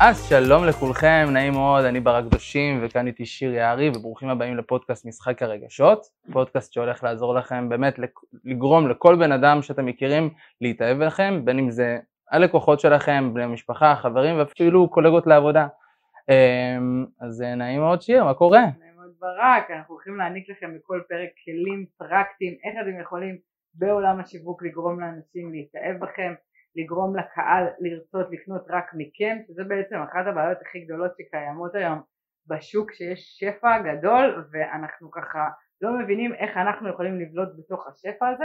אז שלום לכולכם, נעים מאוד, אני ברק קדושים וכאן איתי שיר יערי וברוכים הבאים לפודקאסט משחק הרגשות, פודקאסט שהולך לעזור לכם באמת לגרום לכל בן אדם שאתם מכירים להתאהב בכם, בין אם זה הלקוחות שלכם, בני משפחה, חברים ואפילו קולגות לעבודה. אמ, אז נעים מאוד שיר, מה קורה? נעים מאוד ברק, אנחנו הולכים להעניק לכם בכל פרק כלים פרקטיים, איך אתם יכולים בעולם השיווק לגרום לאנשים להתאהב בכם, לגרום לקהל לרצות לקנות רק מכם, שזה בעצם אחת הבעיות הכי גדולות שקיימות היום בשוק, שיש שפע גדול ואנחנו ככה לא מבינים איך אנחנו יכולים לבלוט בתוך השפע הזה,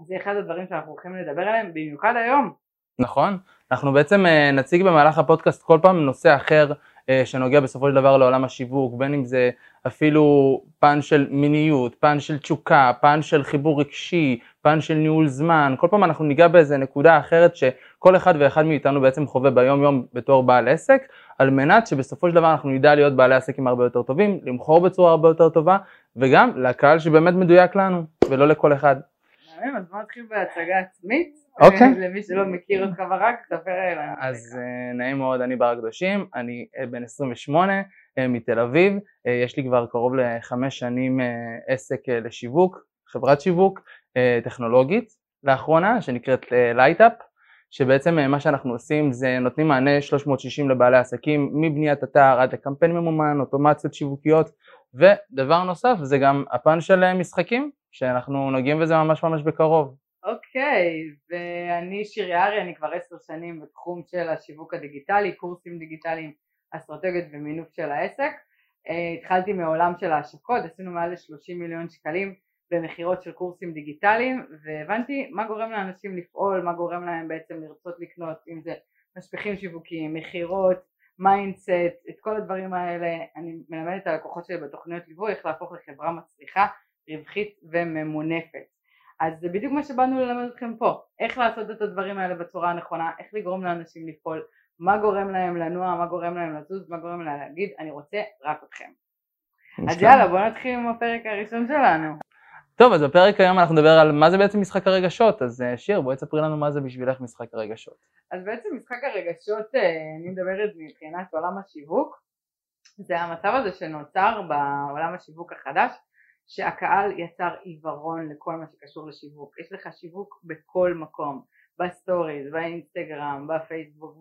אז זה אחד הדברים שאנחנו הולכים לדבר עליהם, במיוחד היום. נכון, אנחנו בעצם אה, נציג במהלך הפודקאסט כל פעם נושא אחר אה, שנוגע בסופו של דבר לעולם השיווק, בין אם זה אפילו פן של מיניות, פן של תשוקה, פן של חיבור רגשי, פן של ניהול זמן, כל פעם אנחנו ניגע באיזה נקודה אחרת שכל אחד ואחד מאיתנו בעצם חווה ביום יום בתור בעל עסק, על מנת שבסופו של דבר אנחנו נדע להיות בעלי עסקים הרבה יותר טובים, למכור בצורה הרבה יותר טובה, וגם לקהל שבאמת מדויק לנו, ולא לכל אחד. אז בוא נתחיל בהצגה עצמית. אוקיי. למי שלא מכיר אותך ברק, תספר אליי. אז אה, נעים מאוד, אני ברק קדושים, אני אה, בן 28 אה, מתל אביב, יש לי כבר קרוב לחמש שנים עסק לשיווק, חברת שיווק טכנולוגית לאחרונה שנקראת לייטאפ, שבעצם מה שאנחנו עושים זה נותנים מענה 360 לבעלי עסקים מבניית אתר עד לקמפיין ממומן, אוטומציות שיווקיות ודבר נוסף זה גם הפן של משחקים שאנחנו נוגעים בזה ממש ממש בקרוב. אוקיי, ואני שיר יערי, אני כבר עשר שנים בתחום של השיווק הדיגיטלי, קורסים דיגיטליים, אסטרטגיות ומינוף של העסק. אה, התחלתי מעולם של ההשקות, עשינו מעל ל-30 מיליון שקלים במכירות של קורסים דיגיטליים והבנתי מה גורם לאנשים לפעול, מה גורם להם בעצם לרצות לקנות, אם זה משפיכים שיווקיים, מכירות, mindset, את כל הדברים האלה אני מלמדת את הלקוחות שלי בתוכניות ליווי איך להפוך לחברה מצליחה, רווחית וממונפת. אז זה בדיוק מה שבאנו ללמד אתכם פה, איך לעשות את הדברים האלה בצורה הנכונה, איך לגרום לאנשים לפעול, מה גורם להם לנוע, מה גורם להם לזוז, מה גורם להם להגיד אני רוצה רק אתכם. אז יאללה בוא נתחיל עם הפרק הראשון שלנו. טוב אז בפרק היום אנחנו נדבר על מה זה בעצם משחק הרגשות, אז אה, שיר בואי תספרי לנו מה זה בשבילך משחק הרגשות. אז בעצם משחק הרגשות, אה, אני מדברת מבחינת עולם השיווק, זה המצב הזה שנוצר בעולם השיווק החדש שהקהל יצר עיוורון לכל מה שקשור לשיווק. יש לך שיווק בכל מקום, ב stories, באינסטגרם, בפייסבוק,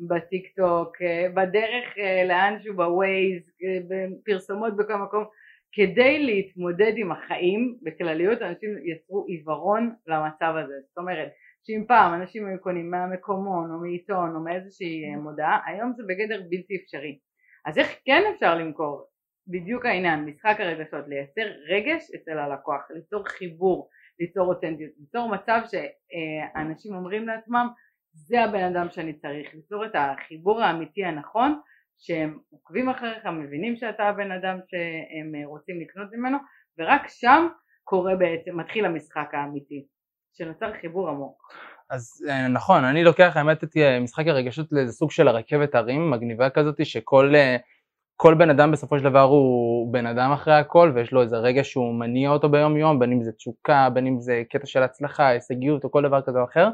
בטיק טוק, אה, בדרך אה, לאנשהו, בווייז, אה, בפרסומות בכל מקום. כדי להתמודד עם החיים בכלליות אנשים יצרו עיוורון למצב הזה. זאת אומרת שאם פעם אנשים היו קונים מהמקומון או מעיתון או מאיזושהי מודעה, היום זה בגדר בלתי אפשרי. אז איך כן אפשר למכור בדיוק העניין, משחק הרגשות, לייצר רגש אצל הלקוח, ליצור חיבור, ליצור אותנטיות, ליצור מצב שאנשים אומרים לעצמם זה הבן אדם שאני צריך, ליצור את החיבור האמיתי הנכון שהם עוקבים אחריך, מבינים שאתה הבן אדם שהם רוצים לקנות ממנו ורק שם קורה בעצם, מתחיל המשחק האמיתי, שנוצר חיבור עמוק. אז אה, נכון, אני לוקח האמת את אה, משחק הרגשות לאיזה סוג של הרכבת הרים מגניבה כזאת שכל אה, כל בן אדם בסופו של דבר הוא בן אדם אחרי הכל ויש לו איזה רגע שהוא מניע אותו ביום יום בין אם זה תשוקה בין אם זה קטע של הצלחה הישגיות או כל דבר כזה או אחר.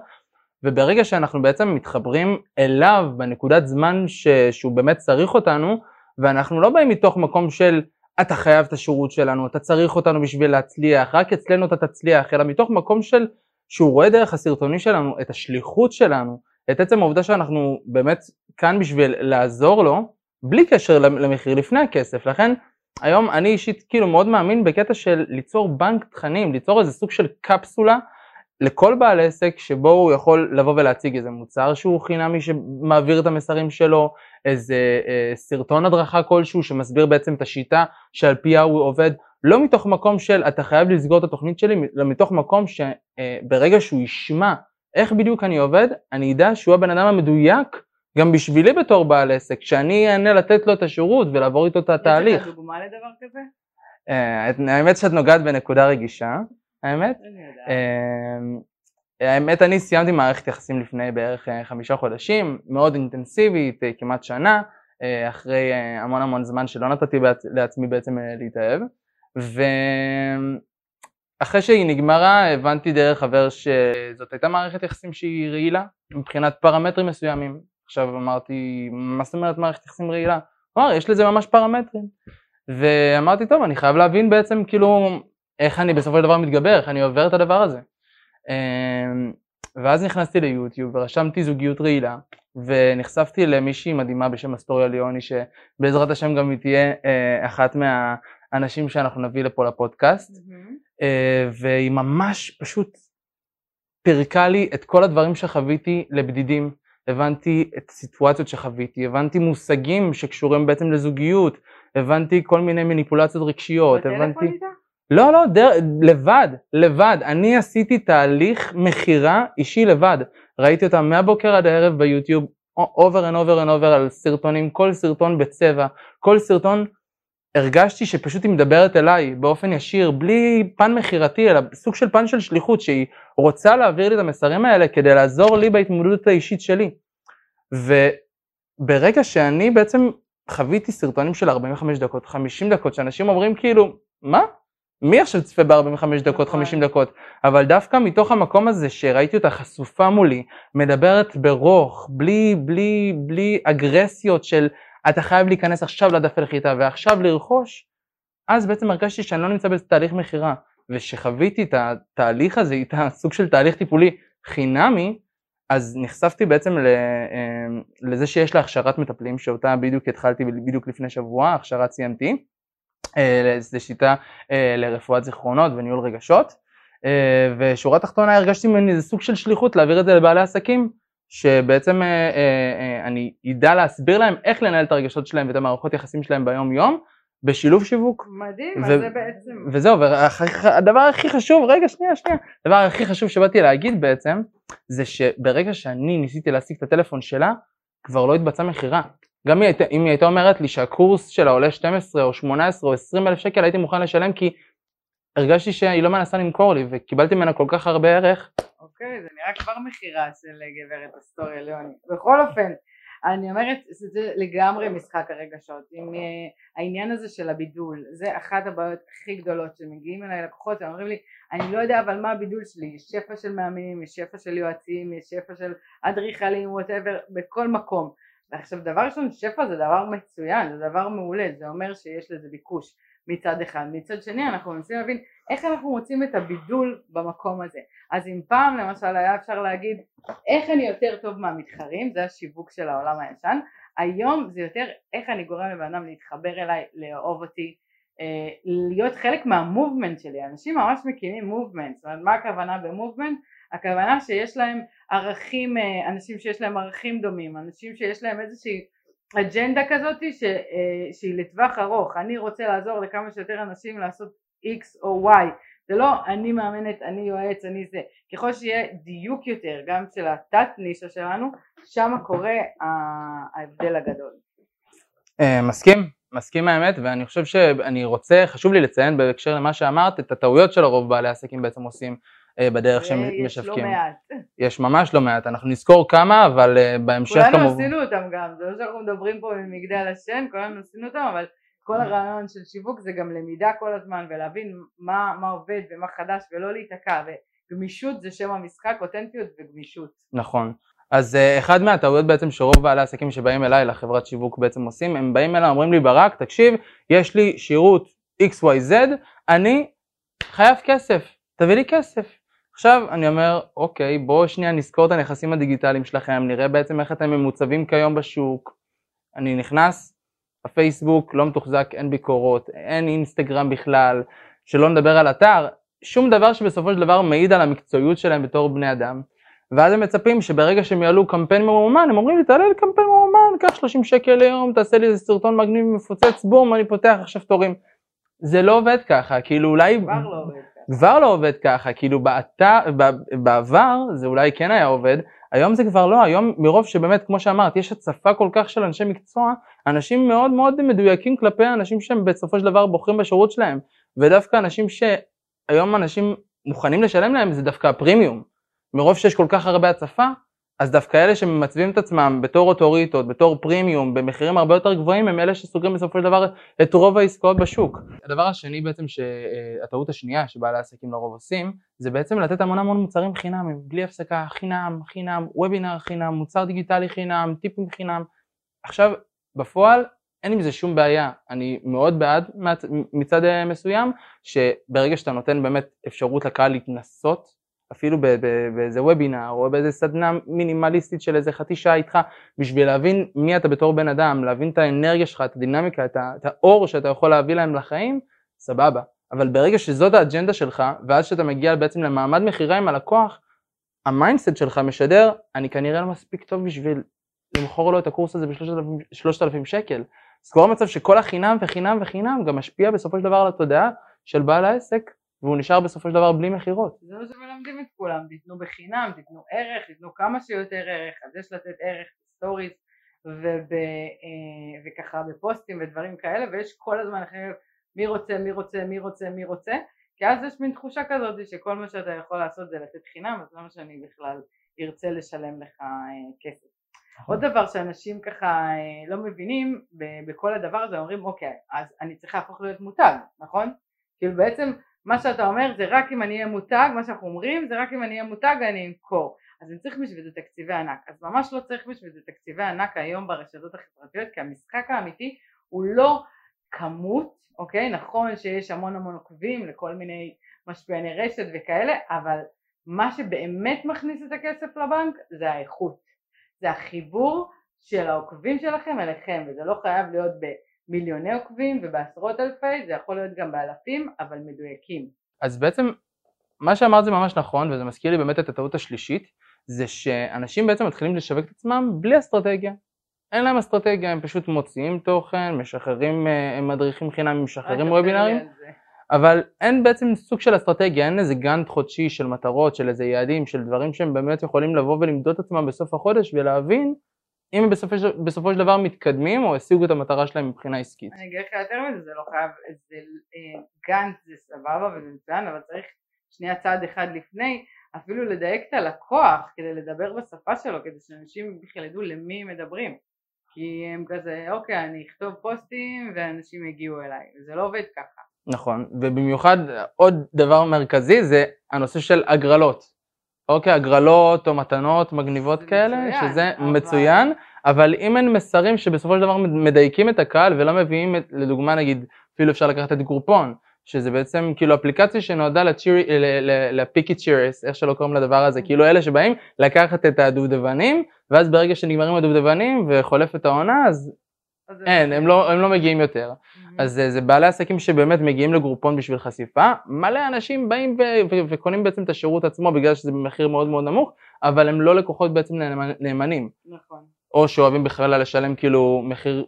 וברגע שאנחנו בעצם מתחברים אליו בנקודת זמן ש... שהוא באמת צריך אותנו ואנחנו לא באים מתוך מקום של אתה חייב את השירות שלנו אתה צריך אותנו בשביל להצליח רק אצלנו אתה תצליח אלא מתוך מקום של שהוא רואה דרך הסרטונים שלנו את השליחות שלנו את עצם העובדה שאנחנו באמת כאן בשביל לעזור לו בלי קשר למחיר לפני הכסף, לכן היום אני אישית כאילו מאוד מאמין בקטע של ליצור בנק תכנים, ליצור איזה סוג של קפסולה לכל בעל עסק שבו הוא יכול לבוא ולהציג איזה מוצר שהוא חינמי שמעביר את המסרים שלו, איזה אה, סרטון הדרכה כלשהו שמסביר בעצם את השיטה שעל פיה הוא עובד, לא מתוך מקום של אתה חייב לסגור את התוכנית שלי, אלא מתוך מקום שברגע אה, שהוא ישמע איך בדיוק אני עובד, אני אדע שהוא הבן אדם המדויק גם בשבילי בתור בעל עסק, שאני אענה לתת לו את השירות ולעבור איתו את התהליך. יש לך דוגמה לדבר כזה? Uh, האמת שאת נוגעת בנקודה רגישה, האמת. Uh, האמת אני סיימתי מערכת יחסים לפני בערך uh, חמישה חודשים, מאוד אינטנסיבית, כמעט שנה, אחרי המון המון זמן שלא נתתי. לעצמי בעצם להתאהב. ואחרי שהיא נגמרה הבנתי דרך חבר שזאת הייתה מערכת יחסים שהיא רעילה מבחינת פרמטרים מסוימים. עכשיו אמרתי, מה זאת אומרת מערכת יחסים רעילה? הוא אמר, יש לזה ממש פרמטרים. ואמרתי, טוב, אני חייב להבין בעצם כאילו איך אני בסופו של דבר מתגבר, איך אני עובר את הדבר הזה. אמ, ואז נכנסתי ליוטיוב ורשמתי זוגיות רעילה, ונחשפתי למישהי מדהימה בשם אסטוריה ליוני, שבעזרת השם גם היא תהיה אה, אחת מהאנשים שאנחנו נביא לפה לפודקאסט, mm-hmm. והיא ממש פשוט פירקה לי את כל הדברים שחוויתי לבדידים. הבנתי את הסיטואציות שחוויתי, הבנתי מושגים שקשורים בעצם לזוגיות, הבנתי כל מיני מניפולציות רגשיות, הבנתי... לא, לא, דר... לבד, לבד. אני עשיתי תהליך מכירה אישי לבד. ראיתי אותה מהבוקר עד הערב ביוטיוב, over and over and over על סרטונים, כל סרטון בצבע, כל סרטון הרגשתי שפשוט היא מדברת אליי באופן ישיר, בלי פן מכירתי, אלא סוג של פן של שליחות, שהיא רוצה להעביר לי את המסרים האלה כדי לעזור לי בהתמודדות האישית שלי. וברגע שאני בעצם חוויתי סרטונים של 45 דקות, 50 דקות, שאנשים אומרים כאילו, מה? מי עכשיו צפה ב-45 דקות, 50 נכון. דקות? אבל דווקא מתוך המקום הזה שראיתי אותה חשופה מולי, מדברת ברוך, בלי, בלי, בלי אגרסיות של אתה חייב להיכנס עכשיו לדף הלחיטה ועכשיו לרכוש, אז בעצם הרגשתי שאני לא נמצא בתהליך מכירה. וכשחוויתי את התהליך הזה, את הסוג של תהליך טיפולי חינמי, אז נחשפתי בעצם אה, לזה שיש לה הכשרת מטפלים, שאותה בדיוק התחלתי בדיוק לפני שבוע, הכשרת CMT, אה, זו שיטה אה, לרפואת זיכרונות וניהול רגשות, ושורה תחתונה הרגשתי ממני איזה סוג של שליחות להעביר את זה לבעלי עסקים, שבעצם אני אדע להסביר להם איך לנהל את הרגשות שלהם ואת המערכות יחסים שלהם ביום יום, בשילוב שיווק. מדהים, ו- אז זה בעצם. וזהו, והדבר הכי חשוב, רגע שנייה שנייה, הדבר הכי חשוב שבאתי להגיד בעצם, זה שברגע שאני ניסיתי להשיג את הטלפון שלה, כבר לא התבצעה מכירה. גם אם היא הייתה אומרת לי שהקורס שלה עולה 12 או 18 או 20 אלף שקל, הייתי מוכן לשלם כי הרגשתי שהיא לא מנסה למכור לי וקיבלתי ממנה כל כך הרבה ערך. אוקיי, זה נראה כבר מכירה של גברת אסטוריה ליוני. בכל אופן, אני אומרת, זה לגמרי משחק הרגשות, עם uh, העניין הזה של הבידול, זה אחת הבעיות הכי גדולות שמגיעים אליי לקוחות ואומרים לי, אני לא יודע אבל מה הבידול שלי, יש שפע של מאמנים, יש שפע של יועצים, יש שפע של אדריכלים, whatever, בכל מקום. עכשיו דבר ראשון, שפע זה דבר מצוין, זה דבר מעולה, זה אומר שיש לזה ביקוש מצד אחד, מצד שני אנחנו מנסים להבין איך אנחנו מוצאים את הבידול במקום הזה. אז אם פעם למשל היה אפשר להגיד איך אני יותר טוב מהמתחרים, זה השיווק של העולם הישן, היום זה יותר איך אני גורם לבן אדם להתחבר אליי, לאהוב אותי, אה, להיות חלק מהמובמנט שלי, אנשים ממש מקימים מובמנט, זאת אומרת מה הכוונה במובמנט? הכוונה שיש להם ערכים, אה, אנשים שיש להם ערכים דומים, אנשים שיש להם איזושהי אג'נדה כזאת ש, אה, שהיא לטווח ארוך, אני רוצה לעזור לכמה שיותר אנשים לעשות X או Y, זה לא אני מאמנת, אני יועץ, אני זה, ככל שיהיה דיוק יותר גם של התת נישה שלנו, שם קורה ההבדל הגדול. אה, מסכים, מסכים האמת ואני חושב שאני רוצה, חשוב לי לציין בהקשר למה שאמרת, את הטעויות של הרוב בעלי עסקים בעצם עושים בדרך שהם משווקים. יש לא מעט. יש ממש לא מעט, אנחנו נזכור כמה, אבל אה, בהמשך כמובן... כולנו עשינו אותם גם, זה לא שאנחנו מדברים פה ממגדל השן, כולנו עשינו אותם, אבל כל הרעיון של שיווק זה גם למידה כל הזמן ולהבין מה, מה עובד ומה חדש ולא להיתקע וגמישות זה שם המשחק, אותנטיות וגמישות. נכון. אז uh, אחד מהטעויות בעצם שרוב בעלי העסקים שבאים אליי לחברת שיווק בעצם עושים, הם באים אליי אומרים לי ברק תקשיב יש לי שירות XYZ אני חייב כסף תביא לי כסף. עכשיו אני אומר אוקיי בואו שנייה נזכור את הנכסים הדיגיטליים שלכם נראה בעצם איך אתם ממוצבים כיום בשוק אני נכנס הפייסבוק לא מתוחזק, אין ביקורות, אין אינסטגרם בכלל, שלא נדבר על אתר, שום דבר שבסופו של דבר מעיד על המקצועיות שלהם בתור בני אדם. ואז הם מצפים שברגע שהם יעלו קמפיין ממומן, הם אומרים לי תעלה לי קמפיין קח 30 שקל ליום, תעשה לי איזה סרטון מגניב מפוצץ, בום, אני פותח עכשיו תורים. זה לא עובד ככה, כאילו אולי... כבר לא עובד. כבר לא עובד ככה, כאילו באתר, בעבר זה אולי כן היה עובד, היום זה כבר לא, היום מרוב שבאמת כמו שאמרת יש הצפה כל כך של אנשי מקצוע, אנשים מאוד מאוד מדויקים כלפי האנשים שהם בסופו של דבר בוחרים בשירות שלהם ודווקא אנשים שהיום אנשים מוכנים לשלם להם זה דווקא הפרימיום, מרוב שיש כל כך הרבה הצפה אז דווקא אלה שממצבים את עצמם בתור אוטוריטות, בתור פרימיום, במחירים הרבה יותר גבוהים, הם אלה שסוגרים בסופו של דבר את רוב העסקאות בשוק. הדבר השני בעצם, הטעות השנייה שבעלי העסקים לרוב עושים, זה בעצם לתת המון המון מוצרים חינמים, בלי הפסקה, חינם, חינם, וובינר חינם, מוצר דיגיטלי חינם, טיפים חינם. עכשיו, בפועל אין עם זה שום בעיה, אני מאוד בעד מצד מסוים, שברגע שאתה נותן באמת אפשרות לקהל להתנסות אפילו באיזה וובינר או באיזה סדנה מינימליסטית של איזה חצי שעה איתך בשביל להבין מי אתה בתור בן אדם, להבין את האנרגיה שלך, את הדינמיקה, את, האור שאתה יכול להביא להם לחיים, סבבה. אבל ברגע שזאת האג'נדה שלך ואז שאתה מגיע בעצם למעמד מכירה עם הלקוח, ה mindset שלך משדר, אני כנראה לא מספיק טוב בשביל למכור לו את הקורס הזה בשלושת אלפים שקל. אז כבר מצב שכל החינם וחינם וחינם גם משפיע בסופו של דבר על התודעה של בעל העסק והוא נשאר בסופו של דבר בלי מכירות. זה מה שמלמדים את כולם, תיתנו בחינם, תיתנו ערך, תיתנו כמה שיותר ערך, אז יש לתת ערך בסטוריז וב, אה, וככה בפוסטים ודברים כאלה, ויש כל הזמן אחרי מי רוצה, מי רוצה, מי רוצה, מי רוצה, כי אז יש מין תחושה כזאת שכל מה שאתה יכול לעשות זה לתת חינם, אז למה שאני בכלל ארצה לשלם לך אה, כסף. נכון. עוד דבר שאנשים ככה אה, לא מבינים בכל הדבר הזה, אומרים אוקיי, אז אני צריך להפוך להיות מותג, נכון? כאילו בעצם מה שאתה אומר זה רק אם אני אהיה מותג, מה שאנחנו אומרים זה רק אם אני אהיה מותג אני אמכור. אז אני צריך בשביל זה תקציבי ענק. אז ממש לא צריך בשביל זה תקציבי ענק היום ברשתות החברתיות, כי המשחק האמיתי הוא לא כמות, אוקיי? נכון שיש המון המון עוקבים לכל מיני משפיעני רשת וכאלה, אבל מה שבאמת מכניס את הכסף לבנק זה האיכות. זה החיבור של העוקבים שלכם אליכם, וזה לא חייב להיות ב... מיליוני עוקבים ובעשרות אלפי, זה יכול להיות גם באלפים, אבל מדויקים. אז בעצם מה שאמרת זה ממש נכון, וזה מזכיר לי באמת את הטעות השלישית, זה שאנשים בעצם מתחילים לשווק את עצמם בלי אסטרטגיה. אין להם אסטרטגיה, הם פשוט מוציאים תוכן, משחררים, אה, מדריכים חינם, משחררים וובינארים, אבל אין בעצם סוג של אסטרטגיה, אין איזה גאנט חודשי של מטרות, של איזה יעדים, של דברים שהם באמת יכולים לבוא ולמדוד את עצמם בסוף החודש ולהבין אם הם בסופו בסופו של דבר מתקדמים או השיגו את המטרה שלהם מבחינה עסקית. אני אגיד לך יותר מזה, זה לא חייב, זה אה, גאנט זה סבבה וזה מצוין, אבל צריך שנייה צעד אחד לפני, אפילו לדייק את הלקוח כדי לדבר בשפה שלו, כדי שאנשים בכלל ידעו למי מדברים. כי הם כזה, אוקיי, אני אכתוב פוסטים ואנשים יגיעו אליי, זה לא עובד ככה. נכון, ובמיוחד עוד דבר מרכזי זה הנושא של הגרלות. אוקיי, הגרלות או מתנות מגניבות כאלה, מצוין, שזה אבל... מצוין, אבל אם אין מסרים שבסופו של דבר מדייקים את הקהל ולא מביאים, את, לדוגמה נגיד, אפילו אפשר לקחת את גרופון, שזה בעצם כאילו אפליקציה שנועדה לפיקי צ'ירס, איך שלא קוראים לדבר הזה, כאילו אלה שבאים לקחת את הדובדבנים, ואז ברגע שנגמרים הדובדבנים וחולפת העונה, אז אין, הם לא, הם לא מגיעים יותר. אז זה, זה בעלי עסקים שבאמת מגיעים לגרופון בשביל חשיפה, מלא אנשים באים ו- ו- וקונים בעצם את השירות עצמו בגלל שזה במחיר מאוד מאוד נמוך, אבל הם לא לקוחות בעצם נאמנים. נכון. או שאוהבים בכלל לשלם כאילו מחיר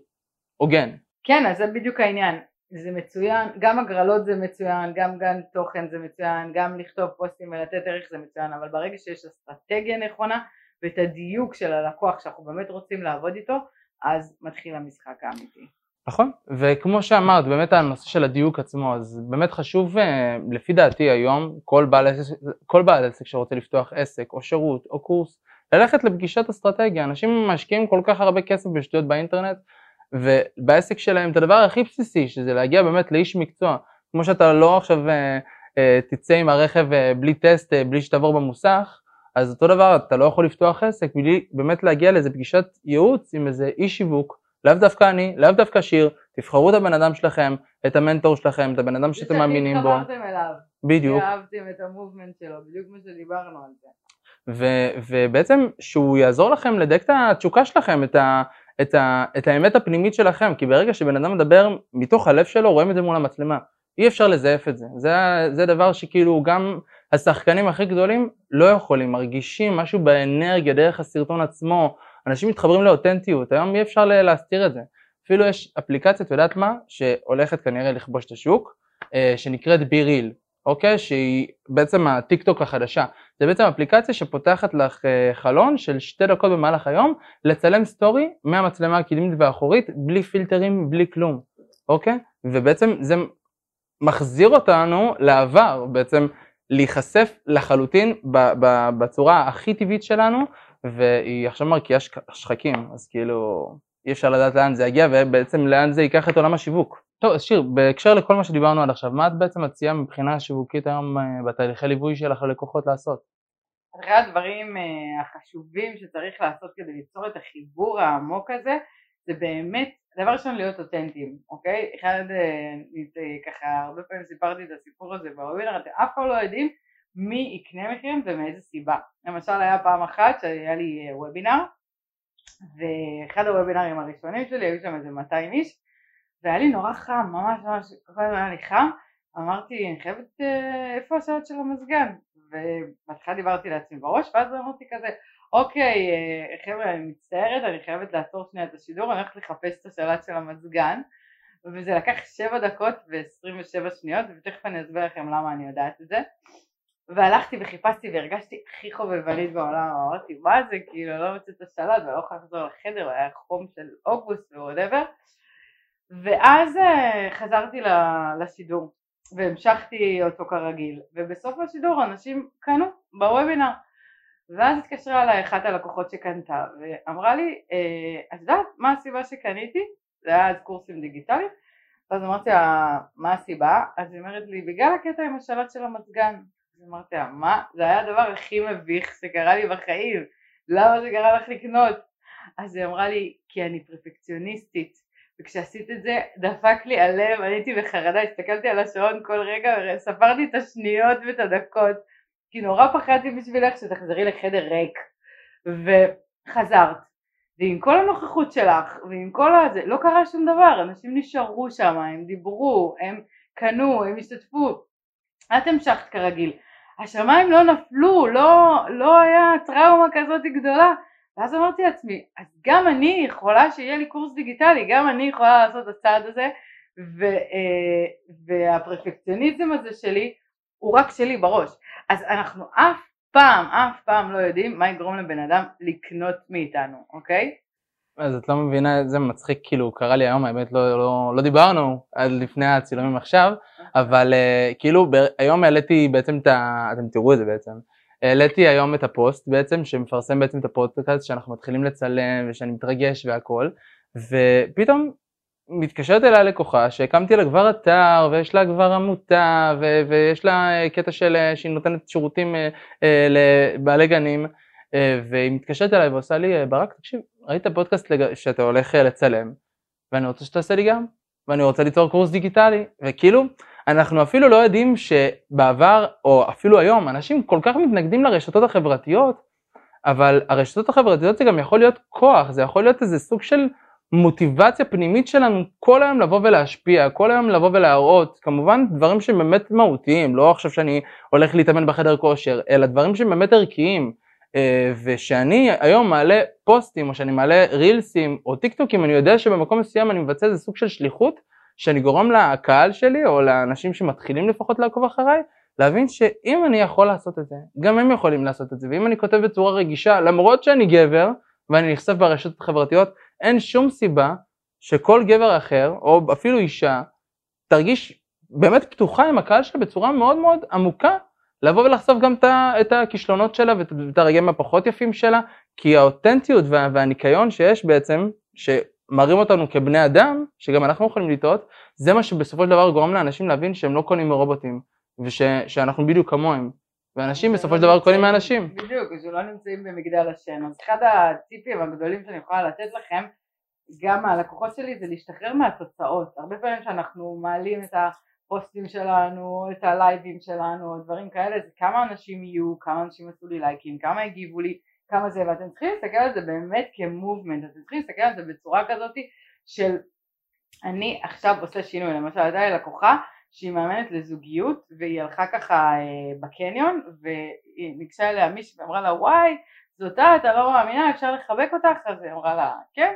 הוגן. כן, אז זה בדיוק העניין. זה מצוין, גם הגרלות זה מצוין, גם גן תוכן זה מצוין, גם לכתוב פוסטים ולתת ערך זה מצוין, אבל ברגע שיש אסטרטגיה נכונה ואת הדיוק של הלקוח שאנחנו באמת רוצים לעבוד איתו, אז מתחיל המשחק האמיתי. נכון, וכמו שאמרת, באמת הנושא של הדיוק עצמו, אז באמת חשוב, אה, לפי דעתי היום, כל בעל, עסק, כל בעל עסק שרוצה לפתוח עסק או שירות או קורס, ללכת לפגישת אסטרטגיה, אנשים משקיעים כל כך הרבה כסף בשטויות באינטרנט, ובעסק שלהם את הדבר הכי בסיסי, שזה להגיע באמת לאיש מקצוע, כמו שאתה לא עכשיו אה, אה, תצא עם הרכב בלי טסט, בלי שתעבור במוסך, אז אותו דבר, אתה לא יכול לפתוח עסק בלי באמת להגיע לאיזה פגישת ייעוץ עם איזה איש שיווק, לאו דווקא אני, לאו דווקא שיר, תבחרו את הבן אדם שלכם, את המנטור שלכם, את הבן אדם שאתם מאמינים בו. בדיוק. ואהבתם את המובמנט שלו, בדיוק כמו שדיברנו על זה. ו- ובעצם שהוא יעזור לכם לדייק את התשוקה שלכם, את, ה- את, ה- את האמת הפנימית שלכם, כי ברגע שבן אדם מדבר מתוך הלב שלו, רואים את זה מול המצלמה. אי אפשר לזייף את זה. זה, זה דבר שכאילו גם השחקנים הכי גדולים לא יכולים, מרגישים משהו באנרגיה דרך הסרטון עצמו, אנשים מתחברים לאותנטיות, היום אי אפשר להסתיר את זה. אפילו יש אפליקציה, את יודעת מה, שהולכת כנראה לכבוש את השוק, אה, שנקראת בי ריל, אוקיי? שהיא בעצם הטיק טוק החדשה. זה בעצם אפליקציה שפותחת לך אה, חלון של שתי דקות במהלך היום, לצלם סטורי מהמצלמה הקדמית והאחורית, בלי פילטרים, בלי כלום, אוקיי? ובעצם זה מחזיר אותנו לעבר, בעצם להיחשף לחלוטין בצורה הכי טבעית שלנו והיא עכשיו מרקיעה שחקים, אז כאילו אי אפשר לדעת לאן זה יגיע ובעצם לאן זה ייקח את עולם השיווק. טוב, אז שיר, בהקשר לכל מה שדיברנו עד עכשיו, מה את בעצם מציעה מבחינה שיווקית היום אה, בתהליכי ליווי שלך ללקוחות לעשות? אחד הדברים אה, החשובים שצריך לעשות כדי ליצור את החיבור העמוק הזה זה באמת, דבר ראשון להיות אותנטיים, אוקיי? אחד, אה, אה, ככה הרבה פעמים סיפרתי את הסיפור הזה בוובינר, אתם אף פעם לא יודעים מי יקנה מכם ומאיזה סיבה. למשל היה פעם אחת שהיה לי אה, וובינר ואחד הוובינרים הראשונים שלי היו שם איזה 200 איש והיה לי נורא חם, ממש ממש, כל הזמן היה לי חם אמרתי אני חייבת, איפה השעות של המזגן? ובהתחלה דיברתי לעצמי בראש ואז אמרתי כזה אוקיי אה, חבר'ה אני מצטערת אני חייבת לעצור שנייה את השידור אני הולכת לחפש את השלט של המזגן וזה לקח 7 דקות ו-27 שניות ותכף אני אסביר לכם למה אני יודעת את זה. והלכתי וחיפשתי והרגשתי הכי חובבנית בעולם אמרתי מה זה כאילו לא מוצאת את השלט ולא יכולה לחזור לחדר והיה חום של אוגוסט ווואטאבר. ואז אה, חזרתי לשידור והמשכתי אותו כרגיל ובסוף השידור אנשים קנו בוובינר ואז התקשרה אליי אחת הלקוחות שקנתה ואמרה לי "אה, את יודעת מה הסיבה שקניתי? זה היה אז קורסים דיגיטליים ואז אמרתי לה מה הסיבה? אז היא אומרת לי בגלל הקטע עם השלט של המזגן אז אמרתי לה מה? זה היה הדבר הכי מביך שקרה לי בחיים למה זה קרה לך לקנות? אז היא אמרה לי כי אני פרפקציוניסטית וכשעשית את זה דפק לי הלב, אני הייתי בחרדה, הסתכלתי על השעון כל רגע וספרתי את השניות ואת הדקות כי נורא פחדתי בשבילך שתחזרי לחדר ריק. וחזרת. ועם כל הנוכחות שלך ועם כל הזה לא קרה שום דבר, אנשים נשארו שם, הם דיברו, הם קנו, הם השתתפו. את המשכת כרגיל. השמיים לא נפלו, לא, לא היה טראומה כזאת גדולה. ואז אמרתי לעצמי, אז גם אני יכולה שיהיה לי קורס דיגיטלי, גם אני יכולה לעשות את הצעד הזה. ו, אה, והפרפקציוניזם הזה שלי הוא רק שלי בראש. אז אנחנו אף פעם, אף פעם לא יודעים מה יגרום לבן אדם לקנות מאיתנו, אוקיי? אז את לא מבינה איזה מצחיק כאילו קרה לי היום האמת לא, לא, לא דיברנו עד לפני הצילומים עכשיו אבל uh, כאילו ב- היום העליתי בעצם את ה... אתם תראו את זה בעצם העליתי היום את הפוסט בעצם שמפרסם בעצם את הפודקאסט שאנחנו מתחילים לצלם ושאני מתרגש והכל ופתאום מתקשרת אליי לקוחה שהקמתי לה כבר אתר ויש לה כבר עמותה ו- ויש לה אה, קטע של אה, שהיא נותנת שירותים אה, אה, לבעלי גנים אה, והיא מתקשרת אליי ועושה לי ברק תקשיב ראית פודקאסט לג... שאתה הולך לצלם ואני רוצה שתעשה לי גם ואני רוצה ליצור קורס דיגיטלי. וכאילו אנחנו אפילו לא יודעים שבעבר או אפילו היום אנשים כל כך מתנגדים לרשתות החברתיות אבל הרשתות החברתיות זה גם יכול להיות כוח זה יכול להיות איזה סוג של מוטיבציה פנימית שלנו כל היום לבוא ולהשפיע כל היום לבוא ולהראות כמובן דברים שהם באמת מהותיים לא עכשיו שאני הולך להתאמן בחדר כושר אלא דברים שהם באמת ערכיים אה, ושאני היום מעלה פוסטים או שאני מעלה רילסים או טיק טוקים אני יודע שבמקום מסוים אני מבצע איזה סוג של שליחות שאני גורם לקהל שלי או לאנשים שמתחילים לפחות לעקוב אחריי להבין שאם אני יכול לעשות את זה גם הם יכולים לעשות את זה ואם אני כותב בצורה רגישה למרות שאני גבר ואני נחשף ברשתות החברתיות אין שום סיבה שכל גבר אחר או אפילו אישה תרגיש באמת פתוחה עם הקהל שלה בצורה מאוד מאוד עמוקה לבוא ולחשוף גם את הכישלונות שלה ואת הרגעים הפחות יפים שלה כי האותנטיות וה, והניקיון שיש בעצם שמראים אותנו כבני אדם שגם אנחנו יכולים לטעות זה מה שבסופו של דבר גורם לאנשים להבין שהם לא קונים מרובוטים ושאנחנו בדיוק כמוהם ואנשים בסופו של דבר קונים מאנשים. בדיוק, שלא נמצאים במגדל השן. אז אחד הטיפים הגדולים שאני יכולה לתת לכם גם מהלקוחות שלי זה להשתחרר מהתוצאות. הרבה פעמים שאנחנו מעלים את הפוסטים שלנו, את הלייבים שלנו, דברים כאלה, זה כמה אנשים יהיו, כמה אנשים עשו לי לייקים, כמה הגיבו לי, כמה זה, ואתם צריכים להסתכל על זה באמת כמובמנט, אתם צריכים להסתכל על זה בצורה כזאת של אני עכשיו עושה שינוי, למשל הייתה לי לקוחה שהיא מאמנת לזוגיות והיא הלכה ככה אה, בקניון והיא ניגשה אליה מישהי ואמרה לה וואי זאתה אתה לא מאמינה אפשר לחבק אותך? אז היא אמרה לה כן.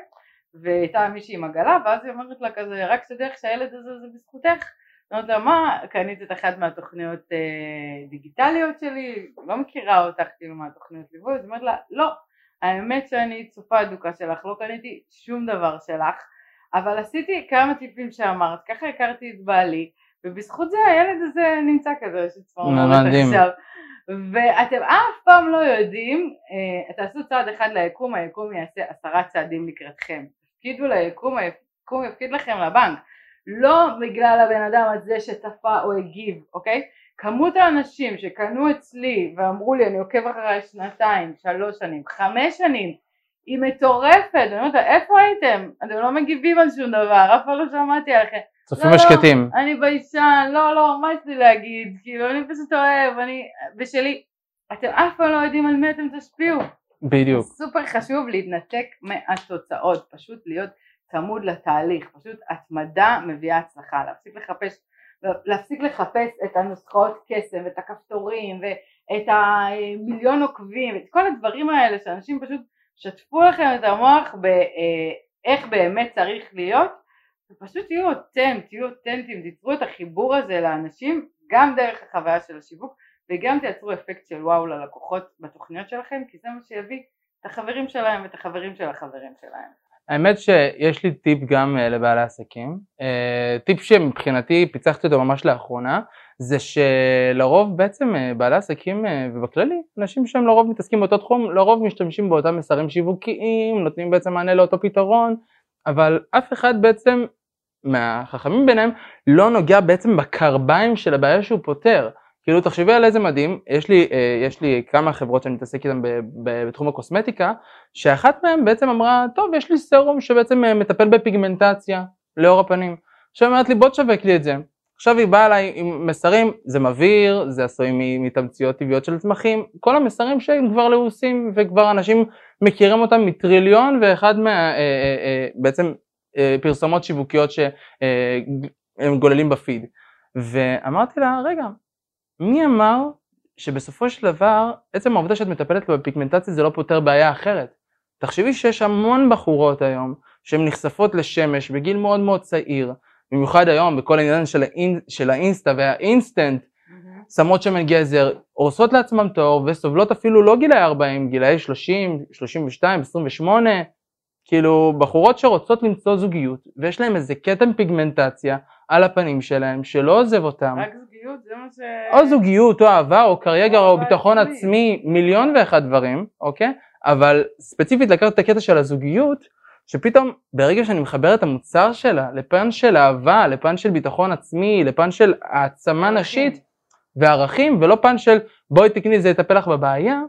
והייתה מישהי עם עגלה ואז היא אומרת לה כזה רק שתדעי שהילד הזה זה בזכותך. אומרת לה מה קנית את אחת מהתוכניות אה, דיגיטליות שלי? לא מכירה אותך כאילו מהתוכניות ליווי? אז אומרת לה לא. האמת שאני צופה אדוקה שלך לא קניתי שום דבר שלך אבל עשיתי כמה טיפים שאמרת ככה הכרתי את בעלי ובזכות זה הילד הזה נמצא כזה שצפון מדהים. עכשיו ואתם אף פעם לא יודעים, אה, תעשו צעד אחד ליקום, היקום יעשה עשרה צעדים לקראתכם. תפקידו ליקום, היקום יפקיד לכם לבנק. לא בגלל הבן אדם הזה שצפה או הגיב, אוקיי? כמות האנשים שקנו אצלי ואמרו לי אני עוקב אחרי שנתיים, שלוש שנים, חמש שנים, היא מטורפת, אני אומרת איפה הייתם? אתם לא מגיבים על שום דבר, אף פעם לא שמעתי עליכם. צופים לא, ושקטים. לא, אני ביישן, לא, לא, מה יש לי להגיד? כאילו, אני פשוט אוהב, אני, בשלי, אתם אף פעם לא יודעים על מי אתם תשפיעו. בדיוק. סופר חשוב להתנתק מהתוצאות, פשוט להיות צמוד לתהליך, פשוט התמדה מביאה הצלחה, להפסיק לחפש, להפסיק לחפש את הנוסחאות קסם ואת הכפתורים ואת המיליון עוקבים, את כל הדברים האלה שאנשים פשוט שתפו לכם את המוח באיך באמת צריך להיות ופשוט תהיו אותם, תהיו אותנטיים, תיצרו את החיבור הזה לאנשים גם דרך החוויה של השיווק וגם תייצרו אפקט של וואו ללקוחות בתוכניות שלכם כי זה מה שיביא את החברים שלהם ואת החברים של החברים שלהם. האמת שיש לי טיפ גם אה, לבעלי עסקים, אה, טיפ שמבחינתי פיצחתי אותו ממש לאחרונה, זה שלרוב בעצם אה, בעלי עסקים ובכללי, אנשים שהם לרוב מתעסקים באותו תחום, לרוב משתמשים באותם מסרים שיווקיים, נותנים בעצם מענה לאותו פתרון, אבל אף אחד בעצם מהחכמים ביניהם לא נוגע בעצם בקרביים של הבעיה שהוא פותר. כאילו תחשבי על איזה מדהים, יש לי, אה, יש לי כמה חברות שאני מתעסק איתן בתחום הקוסמטיקה, שאחת מהן בעצם אמרה, טוב יש לי סרום שבעצם אה, מטפל בפיגמנטציה לאור הפנים. עכשיו היא אומרת לי בוא תשווק לי את זה. עכשיו היא באה אליי עם מסרים, זה מבהיר, זה עשוי מתמציות טבעיות של צמחים, כל המסרים שהם כבר לעוסים וכבר אנשים מכירים אותם מטריליון ואחד מה... אה, בעצם פרסומות שיווקיות שהם גוללים בפיד. ואמרתי לה, רגע, מי אמר שבסופו של דבר עצם העובדה שאת מטפלת בפיגמנטציה זה לא פותר בעיה אחרת. תחשבי שיש המון בחורות היום שהן נחשפות לשמש בגיל מאוד מאוד צעיר, במיוחד היום בכל העניין של, האינ... של האינסטה והאינסטנט, mm-hmm. שמות שמן גזר, הורסות לעצמם את האור וסובלות אפילו לא גילאי 40, גילאי 30, 32, 28, כאילו בחורות שרוצות למצוא זוגיות ויש להן איזה כתם פיגמנטציה על הפנים שלהם שלא עוזב אותם. רק זוגיות זה מה ש... או זוגיות או אהבה או קרייגר או ביטחון עצמי, מיליון ואחד דברים, אוקיי? אבל ספציפית לקחת את הקטע של הזוגיות, שפתאום ברגע שאני מחבר את המוצר שלה לפן של אהבה, לפן של ביטחון עצמי, לפן של העצמה נשית וערכים, ולא פן של בואי תקני זה יטפל לך בבעיה,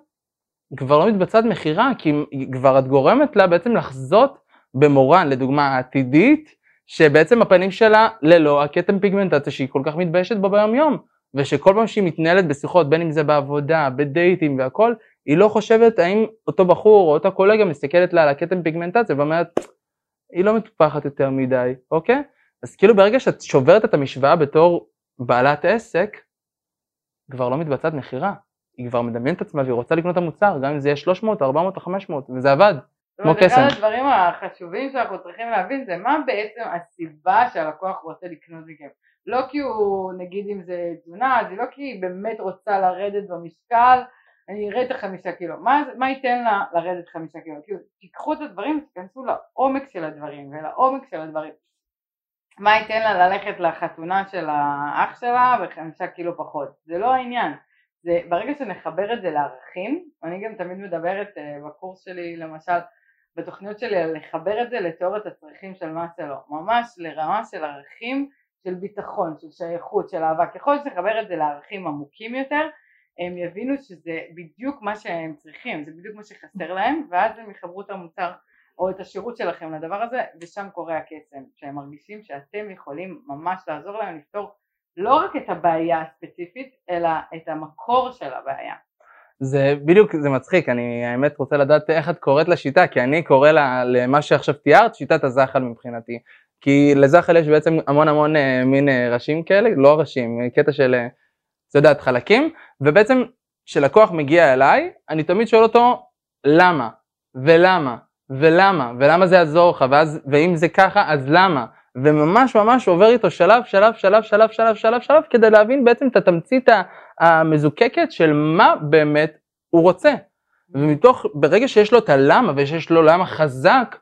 כבר לא מתבצעת מכירה, כי כבר את גורמת לה בעצם לחזות במורן, לדוגמה העתידית, שבעצם הפנים שלה ללא הכתם פיגמנטציה שהיא כל כך מתביישת בו ביום יום, ושכל פעם שהיא מתנהלת בשיחות, בין אם זה בעבודה, בדייטים והכל, היא לא חושבת האם אותו בחור או אותה קולגה מסתכלת לה על הכתם פיגמנטציה ואומרת, היא לא מטופחת יותר מדי, אוקיי? אז כאילו ברגע שאת שוברת את המשוואה בתור בעלת עסק, כבר לא מתבצעת מכירה. היא כבר מדמיינת את עצמה והיא רוצה לקנות את המוצר, גם אם זה יהיה 300, 400 או 500, וזה עבד. כמו קסם. אחד הדברים החשובים שאנחנו צריכים להבין זה מה בעצם הסיבה שהלקוח רוצה לקנות מכם. לא כי הוא, נגיד אם זה תזונה, זה לא כי היא באמת רוצה לרדת במשקל, אני אראה את החמישה קילו. מה, מה ייתן לה לרדת חמישה קילו? כאילו, תיקחו את הדברים, תיכנסו לעומק של הדברים ולעומק של הדברים. מה ייתן לה ללכת לחתונה של האח שלה וחמישה קילו פחות? זה לא העניין. זה ברגע שנחבר את זה לערכים, אני גם תמיד מדברת uh, בקורס שלי למשל בתוכניות שלי לחבר את זה לתיאוריית הצרכים של מאסלו, ממש לרמה של ערכים של ביטחון, של שייכות, של אהבה, ככל שנחבר את זה לערכים עמוקים יותר הם יבינו שזה בדיוק מה שהם צריכים, זה בדיוק מה שחסר להם ואז הם יחברו את המוצר או את השירות שלכם לדבר הזה ושם קורה הקסם, שהם מרגישים שאתם יכולים ממש לעזור להם לפתור לא רק את הבעיה הספציפית אלא את המקור של הבעיה. זה בדיוק, זה מצחיק, אני האמת רוצה לדעת איך את קוראת לשיטה, כי אני קורא לה, למה שעכשיו תיארת שיטת הזחל מבחינתי. כי לזחל יש בעצם המון המון אה, מין אה, ראשים כאלה, לא ראשים, קטע של, אה, את יודעת, חלקים, ובעצם כשלקוח מגיע אליי, אני תמיד שואל אותו למה, ולמה, ולמה, ולמה זה יעזור לך, ואז, ואם זה ככה, אז למה? וממש ממש עובר איתו שלב, שלב, שלב, שלב, שלב, שלב, שלב, כדי להבין בעצם את התמצית המזוקקת של מה באמת הוא רוצה. ומתוך, ברגע שיש לו את הלמה ושיש לו למה חזק,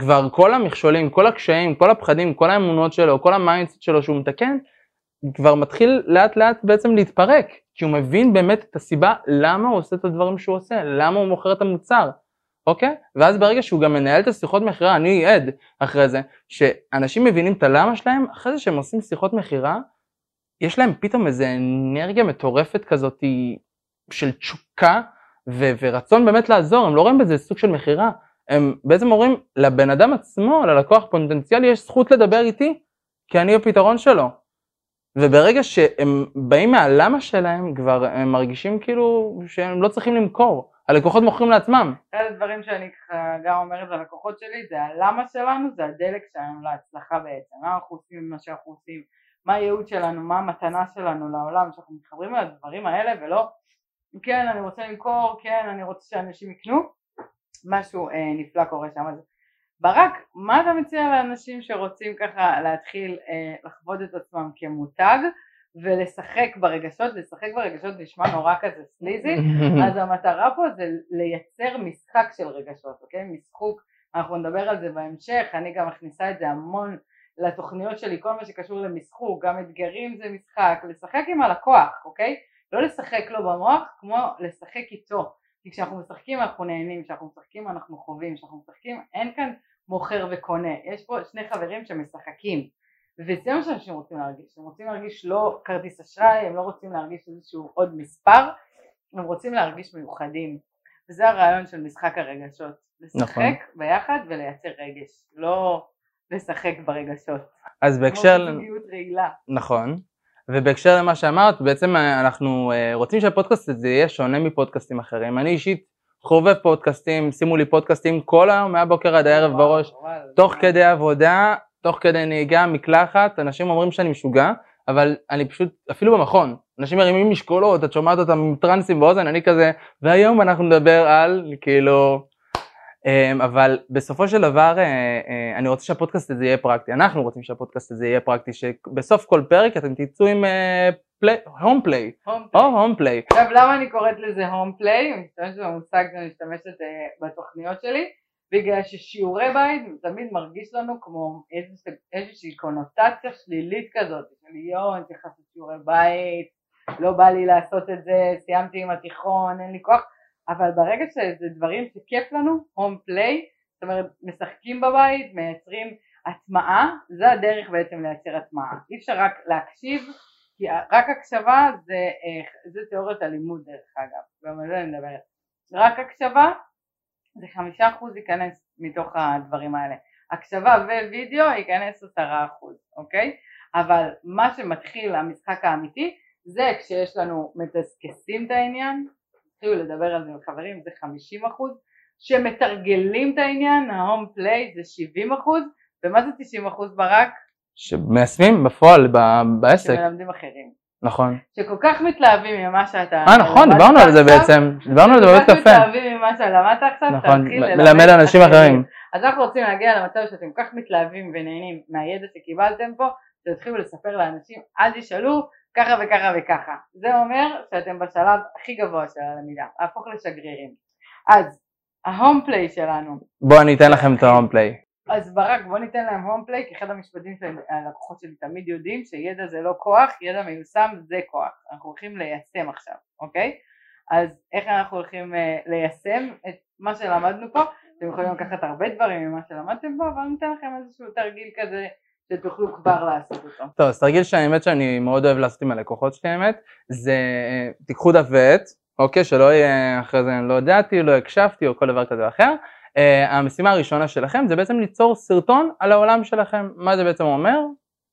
כבר כל המכשולים, כל הקשיים, כל הפחדים, כל האמונות שלו, כל ה mindset שלו שהוא מתקן, כבר מתחיל לאט לאט בעצם להתפרק, כי הוא מבין באמת את הסיבה למה הוא עושה את הדברים שהוא עושה, למה הוא מוכר את המוצר, אוקיי? ואז ברגע שהוא גם מנהל את השיחות מכירה, אני עד אחרי זה, שאנשים מבינים את הלמה שלהם, אחרי זה שהם עושים שיחות מכירה, יש להם פתאום איזה אנרגיה מטורפת כזאת של תשוקה ו- ורצון באמת לעזור, הם לא רואים בזה סוג של מכירה, הם בעצם אומרים לבן אדם עצמו, ללקוח פוטנציאלי, יש זכות לדבר איתי, כי אני הפתרון שלו. וברגע שהם באים מהלמה שלהם, כבר הם מרגישים כאילו שהם לא צריכים למכור. הלקוחות מוכרים לעצמם. אחד הדברים שאני ככה גם אומרת ללקוחות שלי זה הלמה שלנו, זה הדלק שלנו להצלחה בעצם. מה אנחנו עושים עם מה שאנחנו עושים, מה הייעוד שלנו, מה המתנה שלנו לעולם, שאנחנו מתחברים על הדברים האלה ולא כן אני רוצה למכור, כן אני רוצה שאנשים יקנו, משהו אה, נפלא קורה שם. אז ברק, מה אתה מציע לאנשים שרוצים ככה להתחיל אה, לחוות את עצמם כמותג ולשחק ברגשות, לשחק ברגשות נשמע נורא כזה סליזי, אז המטרה פה זה לייצר משחק של רגשות, אוקיי? משחוק, אנחנו נדבר על זה בהמשך, אני גם מכניסה את זה המון לתוכניות שלי, כל מה שקשור למשחוק, גם אתגרים זה משחק, לשחק עם הלקוח, אוקיי? לא לשחק לו במוח כמו לשחק איתו, כי כשאנחנו משחקים אנחנו נהנים, כשאנחנו משחקים אנחנו חווים, כשאנחנו משחקים אין כאן מוכר וקונה, יש פה שני חברים שמשחקים וזה מה שאנשים רוצים להרגיש, הם רוצים להרגיש לא כרטיס אשראי, הם לא רוצים להרגיש איזשהו עוד מספר, הם רוצים להרגיש מיוחדים וזה הרעיון של משחק הרגשות, לשחק נכון. ביחד ולייצר רגש, לא לשחק ברגשות. אז בהקשר... כמו זוגיות רעילה. נכון. ובהקשר למה שאמרת, בעצם אנחנו אה, רוצים שהפודקאסט הזה יהיה שונה מפודקאסטים אחרים. אני אישית חובב פודקאסטים, שימו לי פודקאסטים כל היום, מהבוקר עד הערב בראש, תוך כדי עבודה, תוך כדי נהיגה, מקלחת, אנשים אומרים שאני משוגע, אבל אני פשוט, אפילו במכון, אנשים מרימים משקולות, את שומעת אותם עם טרנסים באוזן, אני כזה, והיום אנחנו נדבר על, כאילו, אמ, אבל בסופו של דבר אה, אה, אני רוצה שהפודקאסט הזה יהיה פרקטי, אנחנו רוצים שהפודקאסט הזה יהיה פרקטי, שבסוף כל פרק אתם תצאו עם home play, או home play. עכשיו למה אני קוראת לזה home play? אני משתמשת במושג שאני משתמשת אה, בתוכניות שלי, בגלל ששיעורי בית תמיד מרגיש לנו כמו איזושהי קונוטציה שלילית כזאת, של יואו אני צריך לעשות שיעורי בית, לא בא לי לעשות את זה, סיימתי עם התיכון, אין לי כוח אבל ברגע שזה דברים שכיף לנו, home play, זאת אומרת משחקים בבית, מייצרים הטמעה, זה הדרך בעצם לייצר הטמעה. אי אפשר רק להקשיב, כי רק הקשבה זה, אה, זה תיאוריית הלימוד דרך אגב, גם על זה אני מדברת. רק הקשבה זה חמישה אחוז ייכנס מתוך הדברים האלה. הקשבה ווידאו ייכנס עשרה אחוז, אוקיי? אבל מה שמתחיל המשחק האמיתי זה כשיש לנו מתזכסים את העניין, התחילו לדבר על זה עם חברים זה 50 אחוז, שמתרגלים את העניין, ההום פליי זה 70 אחוז, ומה זה 90 אחוז ברק? שמיישמים בפועל בעסק. שמלמדים אחרים. נכון. שכל כך מתלהבים ממה שאתה... אה נכון, דיברנו על זה בעצם, דיברנו על זה בבית קפה. כל כך מתלהבים ממה שלמדת עכשיו, נכון, מלמד אנשים אחרים. אז אנחנו רוצים להגיע למצב שאתם כל כך מתלהבים ונהנים מהידע שקיבלתם פה, שתתחילו לספר לאנשים, אל תשאלו, ככה וככה וככה. זה אומר שאתם בשלב הכי גבוה של הלמידה, להפוך לשגרירים. אז ההום פליי שלנו. בואו אני אתן לכם את ההום פליי. אז ברק בוא ניתן להם הום פליי כי אחד המשפטים שהלקוחות שלי תמיד יודעים שידע זה לא כוח, ידע מיושם זה כוח. אנחנו הולכים ליישם עכשיו, אוקיי? אז איך אנחנו הולכים uh, ליישם את מה שלמדנו פה? אתם יכולים לקחת הרבה דברים ממה שלמדתם פה, אבל אני אתן לכם איזשהו תרגיל כזה שתוכלו כבר לעשות אותו. טוב, אז תרגיל שהאמת שאני מאוד אוהב לעשות עם הלקוחות שלי האמת, זה תיקחו דף ועט, אוקיי, שלא יהיה אחרי זה לא ידעתי, לא הקשבתי או כל דבר כזה או אחר. Uh, המשימה הראשונה שלכם זה בעצם ליצור סרטון על העולם שלכם. מה זה בעצם אומר?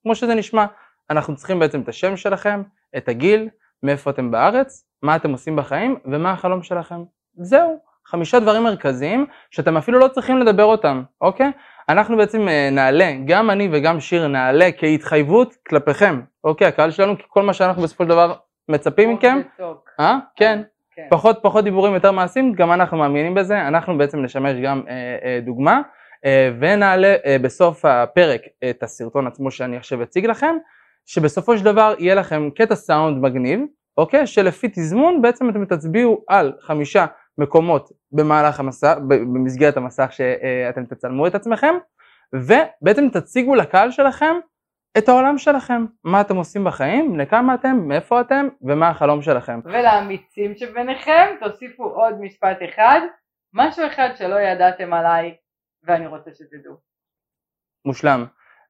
כמו שזה נשמע, אנחנו צריכים בעצם את השם שלכם, את הגיל, מאיפה אתם בארץ, מה אתם עושים בחיים ומה החלום שלכם. זהו, חמישה דברים מרכזיים שאתם אפילו לא צריכים לדבר אותם, אוקיי? אנחנו בעצם אה, נעלה, גם אני וגם שיר נעלה כהתחייבות כלפיכם, אוקיי, הקהל שלנו, כי כל מה שאנחנו בסופו של דבר מצפים מכם, אה? כן, כן. פחות פחות דיבורים יותר מעשים, גם אנחנו מאמינים בזה, אנחנו בעצם נשמש גם אה, אה, דוגמה, אה, ונעלה אה, בסוף הפרק את הסרטון עצמו שאני עכשיו אציג לכם, שבסופו של דבר יהיה לכם קטע סאונד מגניב, אוקיי, שלפי תזמון בעצם אתם תצביעו על חמישה מקומות במהלך המסך, במסגרת המסך שאתם תצלמו את עצמכם ובעצם תציגו לקהל שלכם את העולם שלכם, מה אתם עושים בחיים, לכמה אתם, מאיפה אתם ומה החלום שלכם. ולאמיצים שביניכם תוסיפו עוד משפט אחד, משהו אחד שלא ידעתם עליי ואני רוצה שתדעו. מושלם.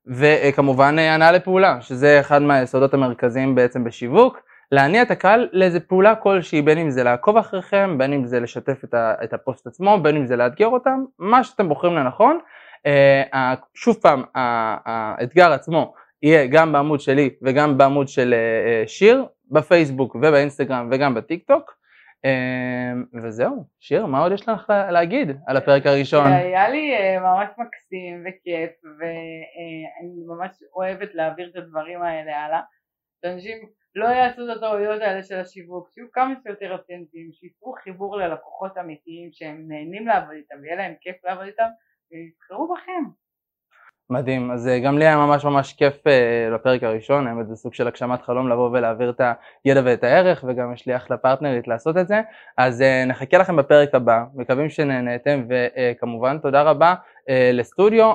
וכמובן הנעה לפעולה, שזה אחד מהיסודות המרכזיים בעצם בשיווק, להניע את הקהל לאיזה פעולה כלשהי, בין אם זה לעקוב אחריכם, בין אם זה לשתף את הפוסט עצמו, בין אם זה לאתגר אותם, מה שאתם בוחרים לנכון. אה, שוב פעם, האתגר עצמו יהיה גם בעמוד שלי וגם בעמוד של אה, שיר, בפייסבוק ובאינסטגרם וגם בטיק טוק. וזהו, שיר, מה עוד יש לך להגיד על הפרק הראשון? היה לי אה, ממש מקסים וכיף ואני ממש אוהבת להעביר את הדברים האלה הלאה. שאנשים לא יעשו את הטעויות האלה של השיווק, שיהיו כמה שיותר אותנטיים, שייצרו חיבור ללקוחות אמיתיים שהם נהנים לעבוד איתם ויהיה להם כיף לעבוד איתם ויבחרו בכם. מדהים, אז אה, גם לי היה ממש ממש כיף uh, בפרק הראשון, האמת זה סוג של הגשמת חלום לבוא ולהעביר את הידע ואת הערך וגם יש לי אחלה פרטנרית לעשות את זה, אז uh, נחכה לכם בפרק הבא, מקווים שנהנתם וכמובן תודה רבה לסטודיו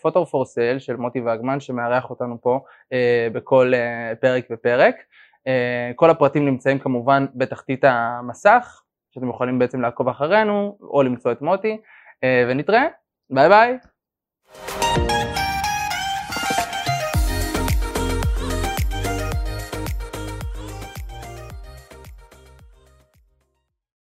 פוטו פור סייל של מוטי וגמן שמארח אותנו פה בכל פרק ופרק, כל הפרטים נמצאים כמובן בתחתית המסך, שאתם יכולים בעצם לעקוב אחרינו או למצוא את מוטי. ונתראה, ביי ביי Thank you